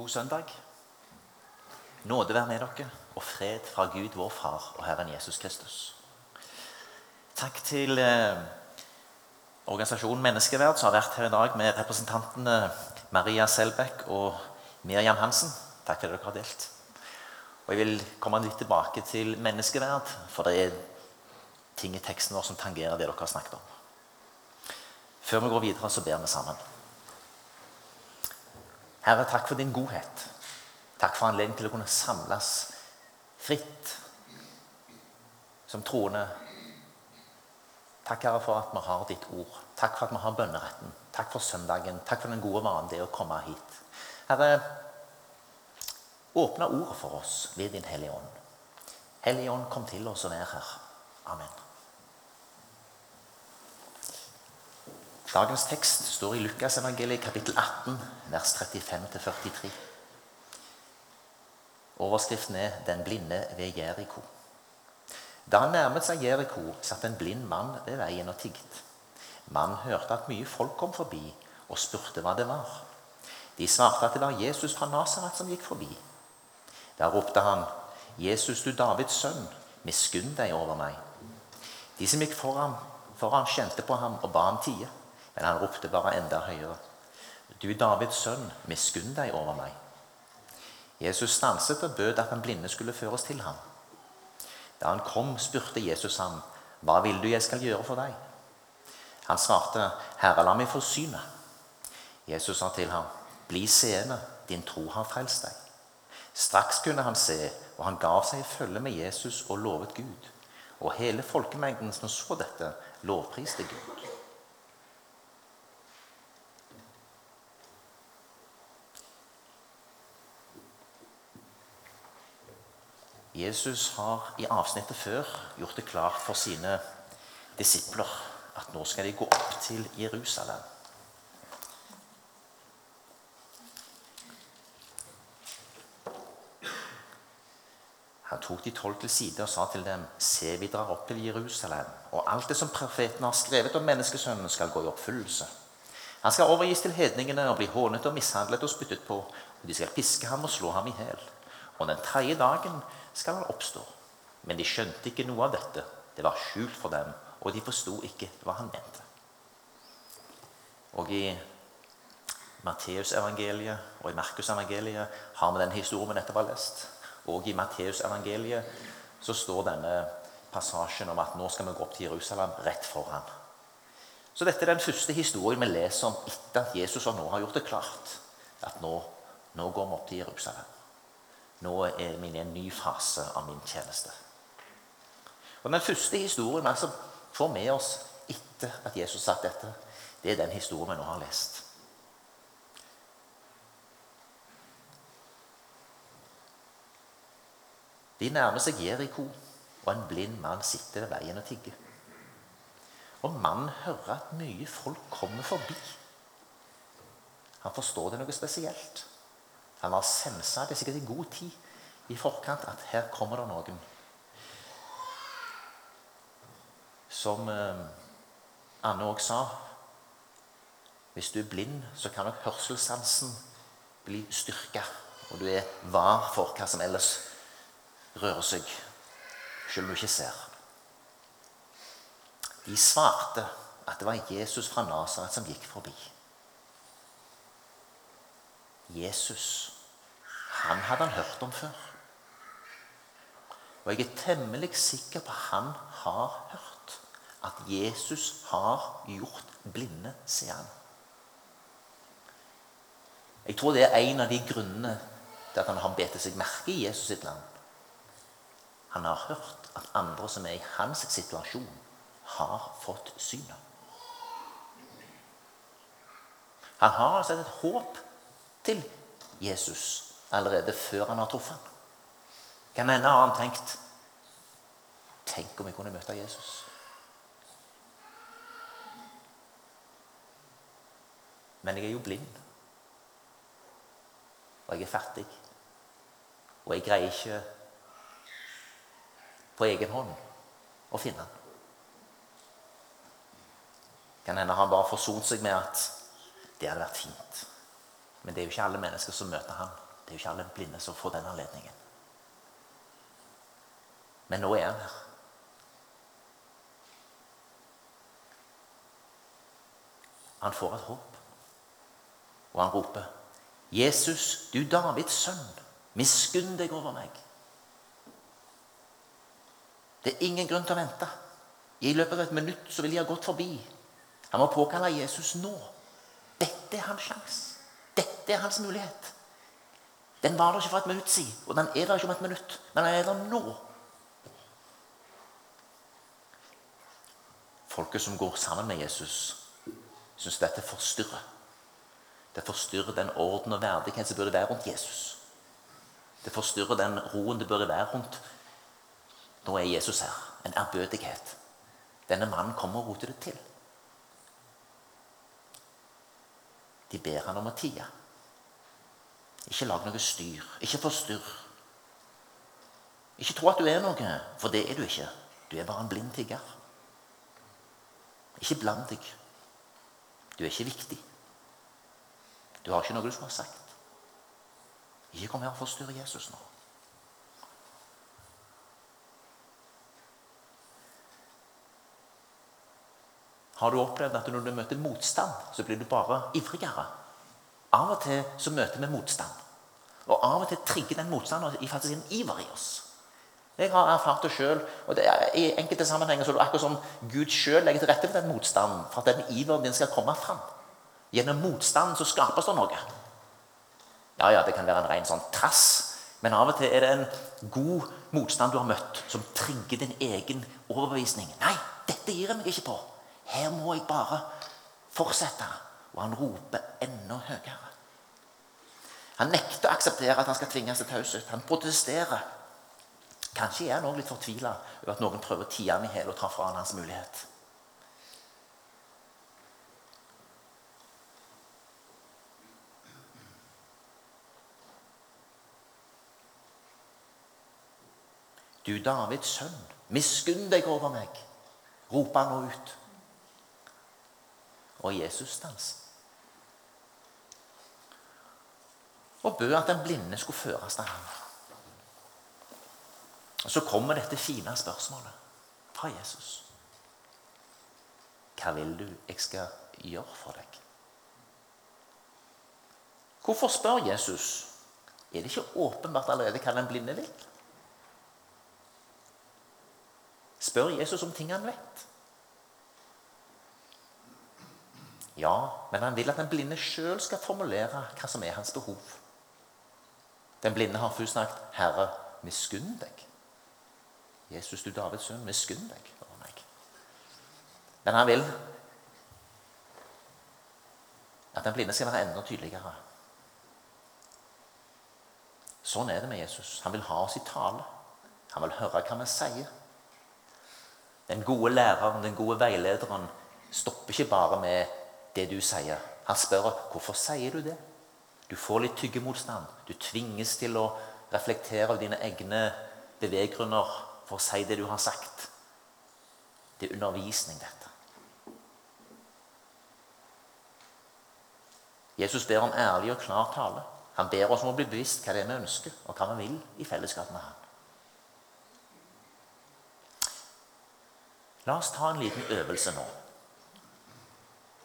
God søndag. Nåde være med dere, og fred fra Gud, vår Far og Herren Jesus Kristus. Takk til eh, organisasjonen Menneskeverd, som har vært her i dag med representantene Maria Selbekk og Miriam Hansen. Takk for det dere har delt. Og Jeg vil komme litt tilbake til menneskeverd, for det er ting i teksten vår som tangerer det dere har snakket om. Før vi går videre, så ber vi sammen. Herre, takk for din godhet. Takk for anledningen til å kunne samles fritt som troende. Takk, Herre, for at vi har ditt ord. Takk for at vi har bønneretten. Takk for søndagen. Takk for den gode vanen det å komme hit. Herre, åpne ordet for oss ved Din Hellige Ånd. Hellige Ånd, kom til oss og vær her. Amen. Dagens tekst står i Lukasevangeliet kapittel 18, vers 35-43. Overskriften er 'Den blinde ved Jeriko'. Da han nærmet seg Jeriko, satt en blind mann ved veien og tigget. Mannen hørte at mye folk kom forbi, og spurte hva det var. De svarte at det var Jesus fra Nasaret som gikk forbi. Da ropte han, 'Jesus, du Davids sønn, miskunn deg over meg.' De som gikk foran, foran kjente på ham og ba ham tie. Men han ropte bare enda høyere. Du Davids sønn, miskunn deg over meg. Jesus stanset og bød at den blinde skulle føres til ham. Da han kom, spurte Jesus ham, Hva vil du jeg skal gjøre for deg? Han svarte, Herre, la meg få synet. Jesus sa til ham, Bli seende, din tro har frelst deg. Straks kunne han se, og han gav seg i følge med Jesus og lovet Gud. Og hele folkemengden som så dette, lovpriste Gud. Jesus har i avsnittet før gjort det klart for sine disipler at nå skal de gå opp til Jerusalem. Han tok de tolv til side og sa til dem.: Se, vi drar opp til Jerusalem, og alt det som profeten har skrevet om menneskesønnen, skal gå i oppfyllelse. Han skal overgis til hedningene og bli hånet og mishandlet og spyttet på, og de skal piske ham og slå ham i hjel. Og den tredje dagen skal han oppstå. Men de skjønte ikke noe av dette. Det var skjult for dem, og de forsto ikke hva han mente. Og i Matteusevangeliet og i Markusevangeliet har vi den historien vi nettopp har lest. Og i Matteusevangeliet så står denne passasjen om at nå skal vi gå opp til Jerusalem rett foran. Så dette er den første historien vi leser om etter at Jesus og nå har gjort det klart at nå, nå går vi opp til Jerusalem. Nå er vi i en ny fase av min tjeneste. Og Den første historien vi får med oss etter at Jesus satt dette, det er den historien vi nå har lest. De nærmer seg Jeriko, og en blind mann sitter ved veien og tigger. Og mannen hører at mye folk kommer forbi. Han forstår det noe spesielt. Han har sensa det sikkert i god tid i forkant at her kommer det noen. Som eh, Anne òg sa Hvis du er blind, så kan nok hørselssansen bli styrka. Og du er var for hva som ellers rører seg, selv om du ikke ser. De svarte at det var Jesus fra Nasaret som gikk forbi. Jesus, han hadde han hørt om før. Og jeg er temmelig sikker på at han har hørt at Jesus har gjort blinde seende. Jeg tror det er en av de grunnene til at han har bitt seg merke i Jesus sitt land. Han har hørt at andre som er i hans situasjon, har fått synet. Han har altså et håp til Jesus allerede før han har truffet ham. Kan hende har han tenkt Tenk om jeg kunne møte Jesus. Men jeg er jo blind. Og jeg er fattig. Og jeg greier ikke på egen hånd å finne han. Kan hende han bare forsont seg med at det hadde vært fint. Men det er jo ikke alle mennesker som møter ham Det er jo ikke alle blinde som får den anledningen. Men nå er han her. Han får et håp, og han roper, 'Jesus, du Davids sønn, miskunn deg over meg.' Det er ingen grunn til å vente. I løpet av et minutt så vil de ha gått forbi. Han må påkalle Jesus nå. Dette er hans sjanse. Dette er hans mulighet. Den var der ikke for et minutt siden, og den er der ikke om et minutt. Men den er der nå. Folket som går sammen med Jesus, syns dette forstyrrer. Det forstyrrer den orden og verdighet som burde være rundt Jesus. Det forstyrrer den roen det burde være rundt Nå er Jesus her. En ærbødighet. Denne mannen kommer og roter det til. De ber han om å tie. Ikke lag noe styr. Ikke forstyrr. Ikke tro at du er noe, for det er du ikke. Du er bare en blind tigger. Ikke bland deg. Du er ikke viktig. Du har ikke noe du skulle ha sagt. Ikke kom her og forstyrr Jesus nå. Har du opplevd at når du møter motstand, så blir du bare ivrigere? Av og til så møter vi motstand. Og av og til trigger den motstanden faktisk en iver i oss. Jeg har erfart det sjøl. I enkelte sammenhenger så er det akkurat som Gud sjøl legger til rette for den motstanden, for at den iveren din skal komme fram. Gjennom motstanden så skapes det noe. Ja, ja, det kan være en ren sånn trass, men av og til er det en god motstand du har møtt, som trigger din egen overbevisning. Nei, dette gir jeg meg ikke på. Her må jeg bare fortsette. Og han roper enda høyere. Han nekter å akseptere at han skal tvinges til taushet. Han protesterer. Kanskje er han òg litt fortvila over at noen prøver å tie ham i hjel og ta fra han hans mulighet. Du Davids sønn, miskunn deg over meg, roper han nå ut. Og Jesus stans. Og bød at den blinde skulle føres til ham. Og Så kommer dette fine spørsmålet fra Jesus. Hva vil du jeg skal gjøre for deg? Hvorfor spør Jesus? Er det ikke åpenbart allerede hva den blinde vil? Spør Jesus om ting han vet? Ja, men han vil at den blinde sjøl skal formulere hva som er hans behov. Den blinde har først sagt 'Herre, miskunn deg'. Jesus, du Davids sønn, miskunn deg over meg. Men han vil at den blinde skal være enda tydeligere. Sånn er det med Jesus. Han vil ha oss i tale. Han vil høre hva vi sier. Den gode læreren, den gode veilederen, stopper ikke bare med det du sier. Han spør hvorfor sier du det. Du får litt tyggemotstand. Du tvinges til å reflektere over dine egne beveggrunner for å si det du har sagt. Det er undervisning, dette. Jesus ber om ærlig og klar tale. Han ber oss om å bli bevisst hva det er vi ønsker, og hva vi vil i fellesskap med Han. La oss ta en liten øvelse nå.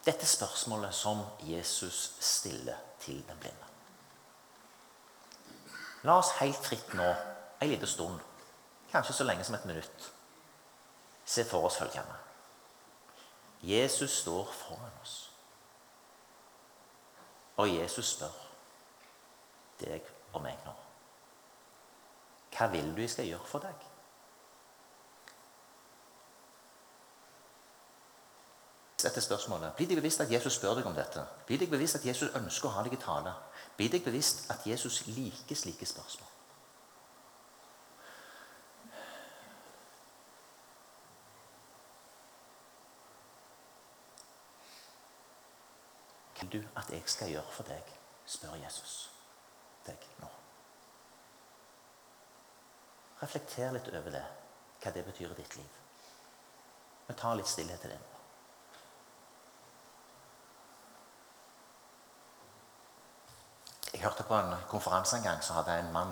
Dette spørsmålet som Jesus stiller til den blinde. La oss helt fritt nå, en liten stund, kanskje så lenge som et minutt, se for oss følgende. Jesus står foran oss. Og Jesus spør deg og meg nå. Hva vil du jeg skal gjøre for deg? Dette spørsmålet. Bli deg bevisst at Jesus spør deg om dette. Bli deg bevisst at Jesus ønsker å ha deg i tale. Bli deg bevisst at Jesus liker slike spørsmål. Hva vil du at jeg skal gjøre for deg? spør Jesus deg nå. Reflekter litt over det, hva det betyr i ditt liv. Vi tar litt stillhet til det nå. Jeg hørte på en konferanse en gang så hadde en mann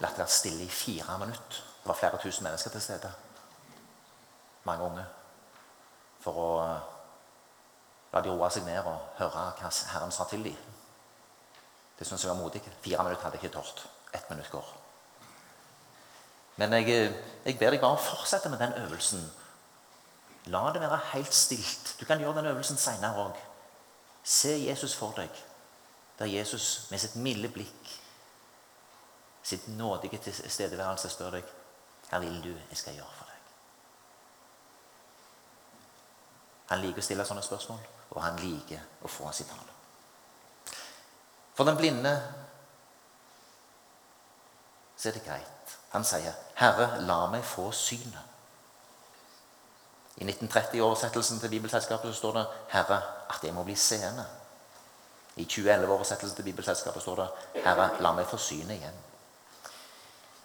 latt være stille i fire minutter. Det var flere tusen mennesker til stede. Mange unge. For å la de roe seg ned og høre hva Herren sa til dem. Det syns jeg var modig. Fire minutter hadde jeg ikke tort. Ett minutt går. Men jeg, jeg ber deg bare fortsette med den øvelsen. La det være helt stilt. Du kan gjøre den øvelsen seinere òg. Se Jesus for deg der Jesus med sitt milde blikk, sitt nådige tilstedeværelse, spør deg hva vil du jeg skal gjøre for deg? Han liker å stille sånne spørsmål, og han liker å få sitt tale. For den blinde så er det greit. Han sier, 'Herre, la meg få synet'. I 1930-oversettelsen til Bibelselskapet så står det 'Herre, at jeg må bli seende'. I 2011-oversettelsen til Bibelselskapet står det 'Herre, la meg få synet igjen'.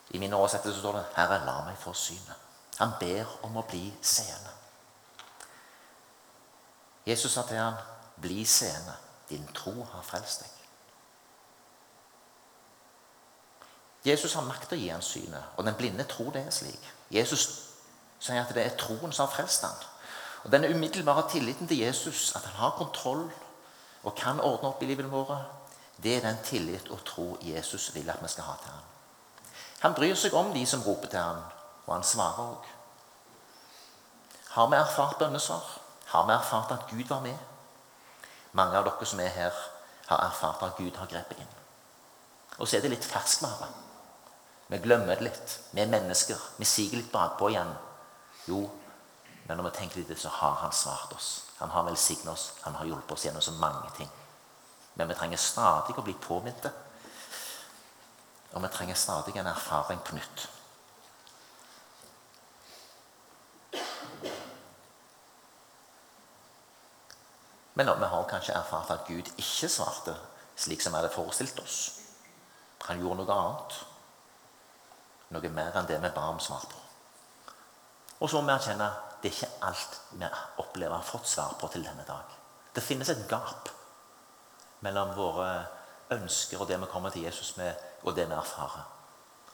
I min oversettelse står det 'Herre, la meg få synet'. Han ber om å bli seende. Jesus sa til ham, 'Bli seende. Din tro har frelst deg'. Jesus har makt til å gi ham synet, og den blinde tror det er slik. Jesus sier at det er troen som har frelst ham. Og Denne umiddelbare tilliten til Jesus, at han har kontroll og kan ordne opp i livet vårt, det er den tillit og tro Jesus vil at vi skal ha til ham. Han bryr seg om de som roper til ham, og han svarer òg. Har vi erfart bønnesvar? Har vi erfart at Gud var med? Mange av dere som er her, har erfart at Gud har grepet inn. Og så er det litt ferskvare. Vi glemmer det litt. Vi er mennesker. Vi siger litt bakpå igjen. Jo, men når vi tenker litt, så har han svart oss. Han har velsignet oss. Han har hjulpet oss gjennom så mange ting. Men vi trenger stadig å bli påminnet. Og vi trenger stadig en erfaring på nytt. Men vi har kanskje erfart at Gud ikke svarte slik som vi hadde forestilt oss. Han gjorde noe annet. Noe mer enn det vi ba om svar på. Og så må vi erkjenne det er ikke alt vi opplever har fått svar på til denne dag. Det finnes et gap mellom våre ønsker og det vi kommer til Jesus med, og det vi erfarer.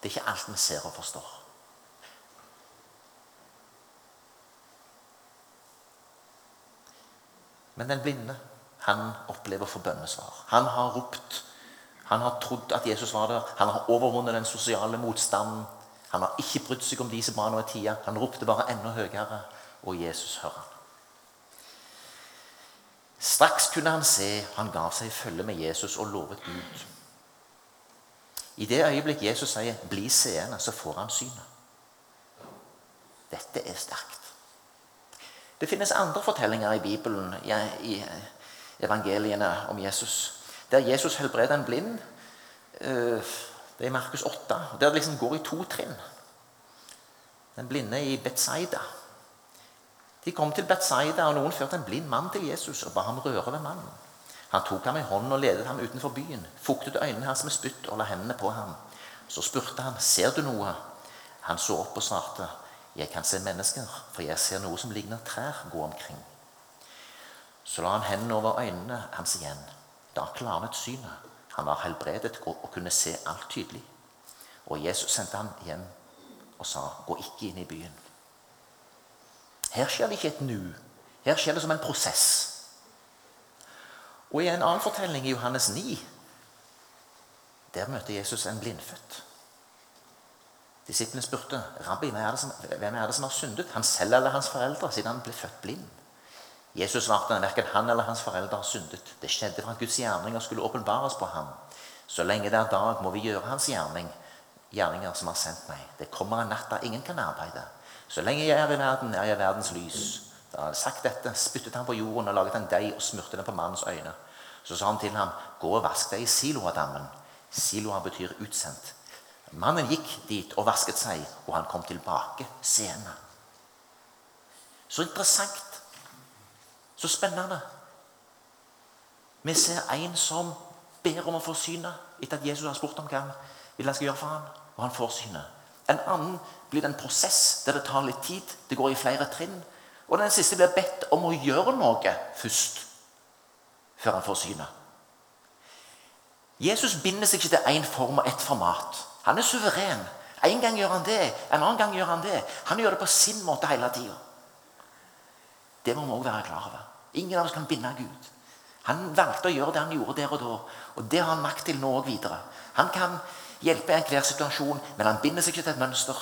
Det er ikke alt vi ser og forstår. Men den blinde, han opplever å få bønnesvar. Han har ropt. Han har trodd at Jesus var der. Han har overvunnet den sosiale motstanden. Han har ikke brydd seg om de som var nå i tida. Han ropte bare enda høyere, og Jesus hører han. Straks kunne han se, han gav seg i følge med Jesus og lovet Gud. I det øyeblikk Jesus sier 'bli seende', så får han synet. Dette er sterkt. Det finnes andre fortellinger i Bibelen, i evangeliene om Jesus, der Jesus helbreder en blind. Øh, det er i Markus 8. Der det liksom går i to trinn. Den blinde i Betzaida. De kom til Betzaida, og noen førte en blind mann til Jesus og ba ham røre ved mannen. Han tok ham i hånden og ledet ham utenfor byen, fuktet øynene hans med spytt og la hendene på ham. Så spurte han, 'Ser du noe?' Han så opp og svarte, 'Jeg kan se mennesker, for jeg ser noe som ligner trær gå omkring.' Så la han hendene over øynene hans igjen. Da klarnet synet. Han var helbredet og kunne se alt tydelig. Og Jesus sendte ham hjem og sa, 'Gå ikke inn i byen'. Her skjer det ikke et nu. Her skjer det som en prosess. Og I en annen fortelling i Johannes 9 der møter Jesus en blindfødt. Disiplene spurte, 'Rabbi, hvem er det som har syndet?' Han selv eller hans foreldre, siden han ble født blind? Jesus svarte at verken han eller hans foreldre har syndet. Det skjedde for at Guds gjerninger skulle åpenbares på ham. Så lenge det er dag, må vi gjøre hans gjerning, gjerninger som har sendt meg. Det kommer en natt da ingen kan arbeide. Så lenge jeg er i verden, er jeg verdens lys. Da han hadde sagt dette, spyttet han på jorden og laget en deig og smurte den på mannens øyne. Så sa han til ham, gå og vask deg i Siloadammen. Siloa betyr utsendt. Mannen gikk dit og vasket seg, og han kom tilbake senere. Så interessant så spennende. Vi ser en som ber om å få synet etter at Jesus har spurt om hva han vil han skal gjøre for ham, og han får synet. En annen blir det en prosess der det tar litt tid. Det går i flere trinn. Og den siste blir bedt om å gjøre noe først, før han får synet. Jesus binder seg ikke til én form og ett format. Han er suveren. En gang gjør han det, en annen gang gjør han det. Han gjør det på sin måte hele tida. Det må vi òg være klar over. Ingen av oss kan binde Gud. Han valgte å gjøre det han gjorde der og da, og det har han makt til nå og videre. Han kan hjelpe i enhver situasjon, men han binder seg ikke til et mønster.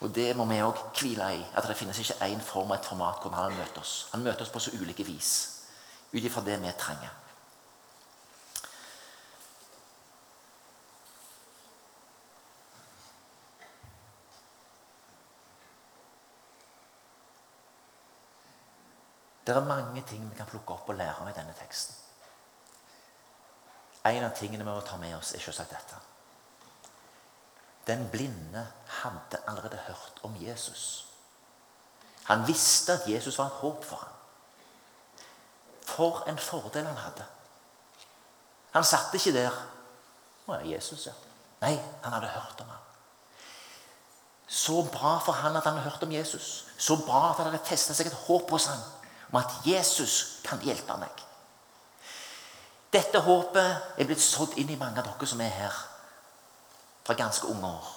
Og det må vi òg hvile i. At det finnes ikke én form og et format hvor han møter oss. Han møter oss på så ulike vis ut ifra det vi trenger. Det er mange ting vi kan plukke opp og lære av i denne teksten. En av tingene vi må ta med oss, er selvsagt dette. Den blinde hadde allerede hørt om Jesus. Han visste at Jesus var et håp for ham. For en fordel han hadde. Han satt ikke der Å ja, Jesus, ja. Nei, han hadde hørt om ham. Så bra for han at han hadde hørt om Jesus. Så bra at han hadde festa seg et håp hos ham om at Jesus kan hjelpe meg. Dette håpet er blitt sådd inn i mange av dere som er her fra ganske unge år.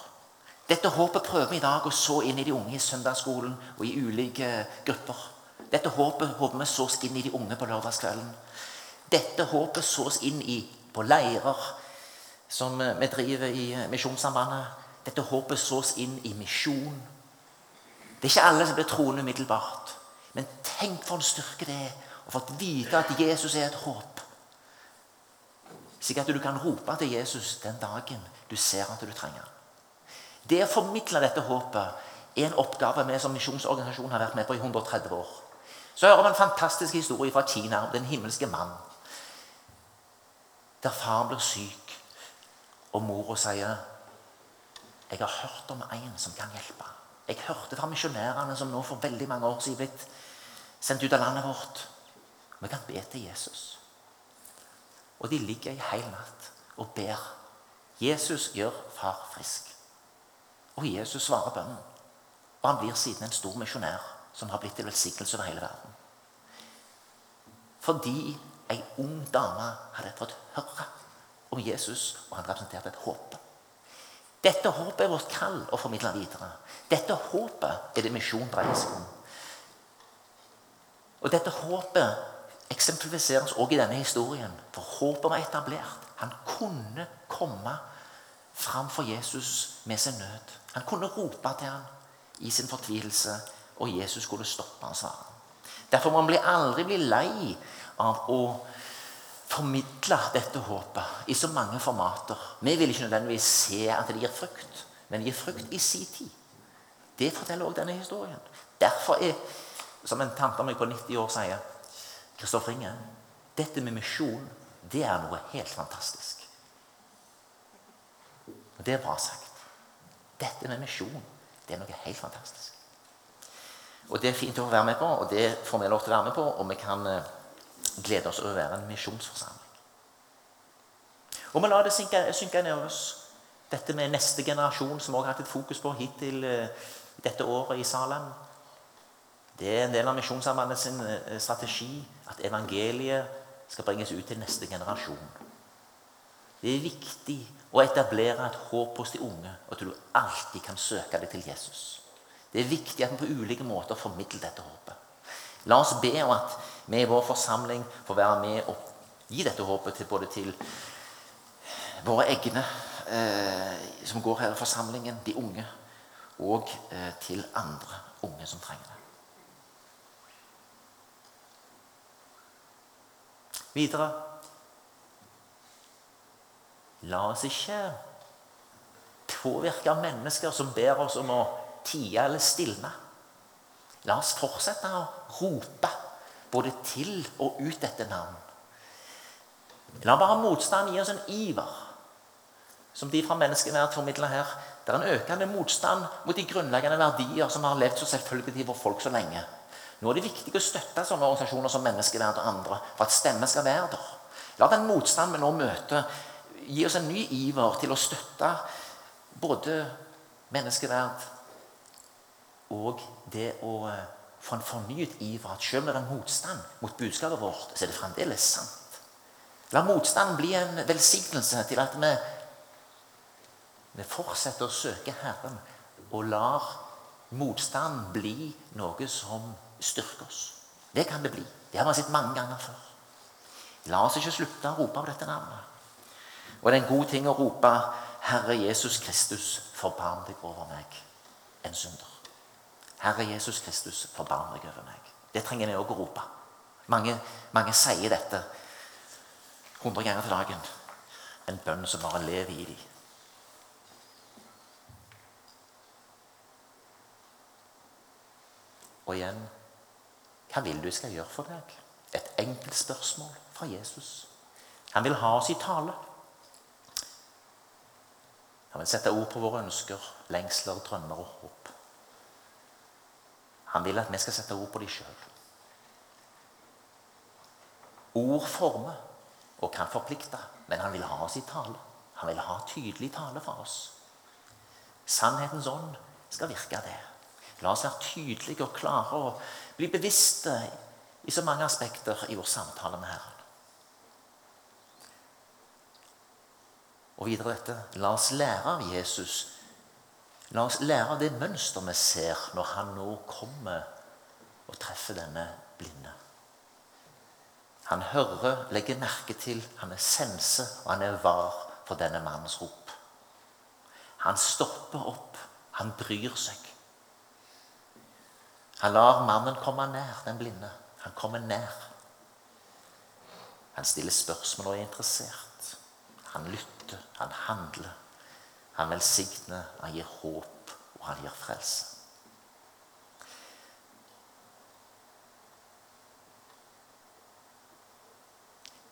Dette håpet prøver vi i dag å så inn i de unge i søndagsskolen og i ulike grupper. Dette håpet håper vi sås inn i de unge på lørdagskvelden. Dette håpet sås inn i på leirer som vi driver i Misjonssambandet. Dette håpet sås inn i misjon. Det er ikke alle som blir troende umiddelbart. Men tenk for en styrke det er å få vite at Jesus er et håp. Slik at du kan rope til Jesus den dagen du ser at du trenger Det å formidle dette håpet er en oppgave vi som misjonsorganisasjon har vært med på i 130 år. Så hører vi en fantastisk historie fra Kina om den himmelske mann. Der faren blir syk, og mora sier 'Jeg har hørt om en som kan hjelpe'. Jeg hørte fra misjonærene som nå for veldig mange år siden blitt sendt ut av landet vårt. Vi kan be til Jesus. Og de ligger ei hel natt og ber. Jesus gjør far frisk. Og Jesus svarer bønnen. Og han blir siden en stor misjonær som har blitt til velsignelse over hele verden. Fordi ei ung dame hadde fått høre om Jesus, og han representerte et håp. Dette håpet er vårt kall å formidle videre. Dette håpet er det misjon dreier seg om. Og Dette håpet eksemplifiseres også i denne historien. For håpet var etablert. Han kunne komme fram for Jesus med sin nød. Han kunne rope til ham i sin fortvilelse, og Jesus skulle stoppe hans svare. Derfor må man aldri bli lei av å formidle dette håpet i så mange formater. Vi vil ikke nødvendigvis se at det gir frukt, men det gir frukt i sin tid. Det forteller også denne historien. Derfor er, som en tante av meg på 90 år sier, Kristoffer Inge, dette med misjon, det er noe helt fantastisk. Og det er bra sagt. Dette med misjon, det er noe helt fantastisk. Og det er fint å være med på, og det får vi lov til å være med på, og vi kan eh, glede oss over å være en misjonsforsamling. Og vi lar det synke, synke ned oss. Dette med neste generasjon, som vi har hatt et fokus på hittil uh, dette året i Salem. Det er en del av Misjonssambandet uh, strategi at evangeliet skal bringes ut til neste generasjon. Det er viktig å etablere et håp hos de unge, og at du alltid kan søke deg til Jesus. Det er viktig at vi på ulike måter formidler dette håpet. La oss be om at vi i vår forsamling får være med og gi dette håpet til både til våre egne eh, som går her i forsamlingen, de unge, og eh, til andre unge som trenger det. Videre La oss ikke påvirke mennesker som ber oss om å tie eller stilne. La oss fortsette å rope både til og ut etter navn. La bare motstand gi oss en iver, som de fra Menneskeverd formidler her. Det er en økende motstand mot de grunnleggende verdier som har levd så selvfølgelig for folk så lenge. Nå er det viktig å støtte sånne organisasjoner som Menneskeverd og andre for at stemmen skal være der. La den motstanden vi nå møter, gi oss en ny iver til å støtte både menneskeverd og det å eh, få en fornyet iver at selv om det er motstand mot budskapet vårt, så er det fremdeles sant. La motstanden bli en velsignelse til at vi, vi fortsetter å søke Herren og lar motstanden bli noe som styrker oss. Det kan det bli. Det har vi sett mange ganger før. La oss ikke slutte å rope av dette navnet. Og det er en god ting å rope 'Herre Jesus Kristus, forbarm deg over meg, en synder'. Herre Jesus Kristus, forbarm deg over meg. Det trenger vi òg å rope. Mange, mange sier dette hundre ganger til dagen. En bønn som bare lever i dem. Og igjen hva vil du jeg skal gjøre for deg? Et enkelt spørsmål fra Jesus. Han vil ha oss i tale. Han vil sette ord på våre ønsker, lengsler, drømmer og håp. Han vil at vi skal sette ord på dem sjøl. Ord former og kan forplikte, men han vil ha oss i tale. Han vil ha tydelig tale for oss. Sannhetens ånd skal virke det. La oss være tydelige og klare og bli bevisste i så mange aspekter i vår samtale med Herren. Og videre dette La oss lære av Jesus. La oss lære av det mønster vi ser når han nå kommer og treffer denne blinde. Han hører, legger merke til, han er sense, og han er var for denne mannens rop. Han stopper opp. Han bryr seg. Han lar mannen komme nær, den blinde. Han kommer nær. Han stiller spørsmål og er interessert. Han lytter, han handler. Han velsigner, han gir håp, og han gir frelse.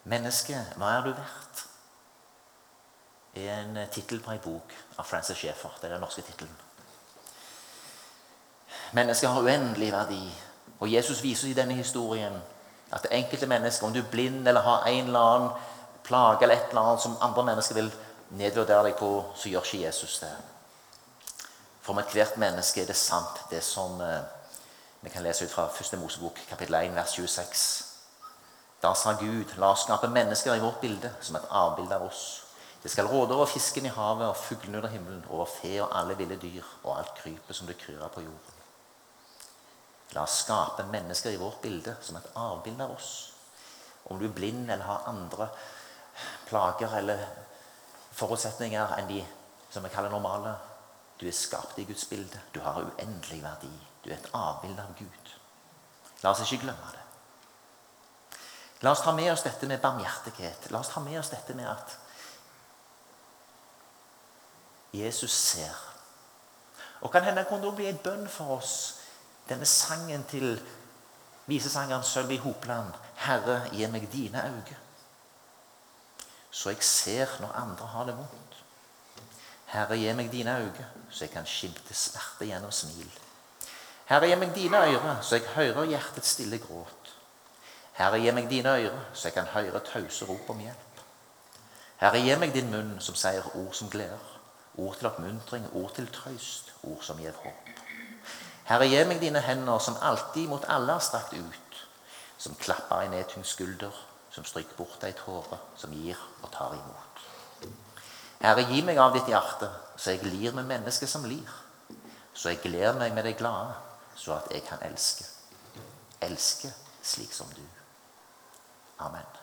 Menneske, hva er du verdt? er en tittel på ei bok av Francis Schaeffer. Det er den norske tittelen. Mennesket har uendelig verdi. Og Jesus viser i denne historien at det enkelte mennesket, om du er blind eller har en eller annen plage eller et eller annet som andre mennesker vil nedvurdere deg på, så gjør ikke Jesus det. For med ethvert menneske er det sant, det som eh, vi kan lese ut fra 1. Mosebok kapittel 1, vers 26. Da sa Gud, la oss skape mennesker i vårt bilde, som et avbilde av oss. Det skal råde over fisken i havet og fuglene under himmelen, over fe og alle ville dyr og alt krypet som det kryr på jorden. La oss skape mennesker i vårt bilde som et avbilde av oss. Om du er blind eller har andre plager eller forutsetninger enn de som vi kaller normale. Du er skapt i Guds bilde. Du har uendelig verdi. Du er et avbilde av Gud. La oss ikke glemme det. La oss ta med oss dette med barmhjertighet. La oss ta med oss dette med at Jesus ser. Og kan hende kunne det bli en bønn for oss denne sangen til visesangeren Sølvi Hopland 'Herre, gi meg dine øyne', så jeg ser når andre har det vondt. Herre, gi meg dine øyne, så jeg kan skimte smerte gjennom smil. Herre, gi meg dine ører, så jeg hører hjertets stille gråt. Herre, gi meg dine ører, så jeg kan høre tause rop om hjelp. Herre, gi meg din munn som sier ord som gleder, ord til oppmuntring, ord til trøst, ord som gir håp. Herre, gi meg dine hender, som alltid mot alle har strakt ut, som klapper ei nedtyngd skulder, som stryker bort et hode, som gir og tar imot. Herre, gi meg av ditt hjerte, så jeg lir med mennesket som lir, så jeg gleder meg med det glade, så at jeg kan elske. Elske slik som du. Amen.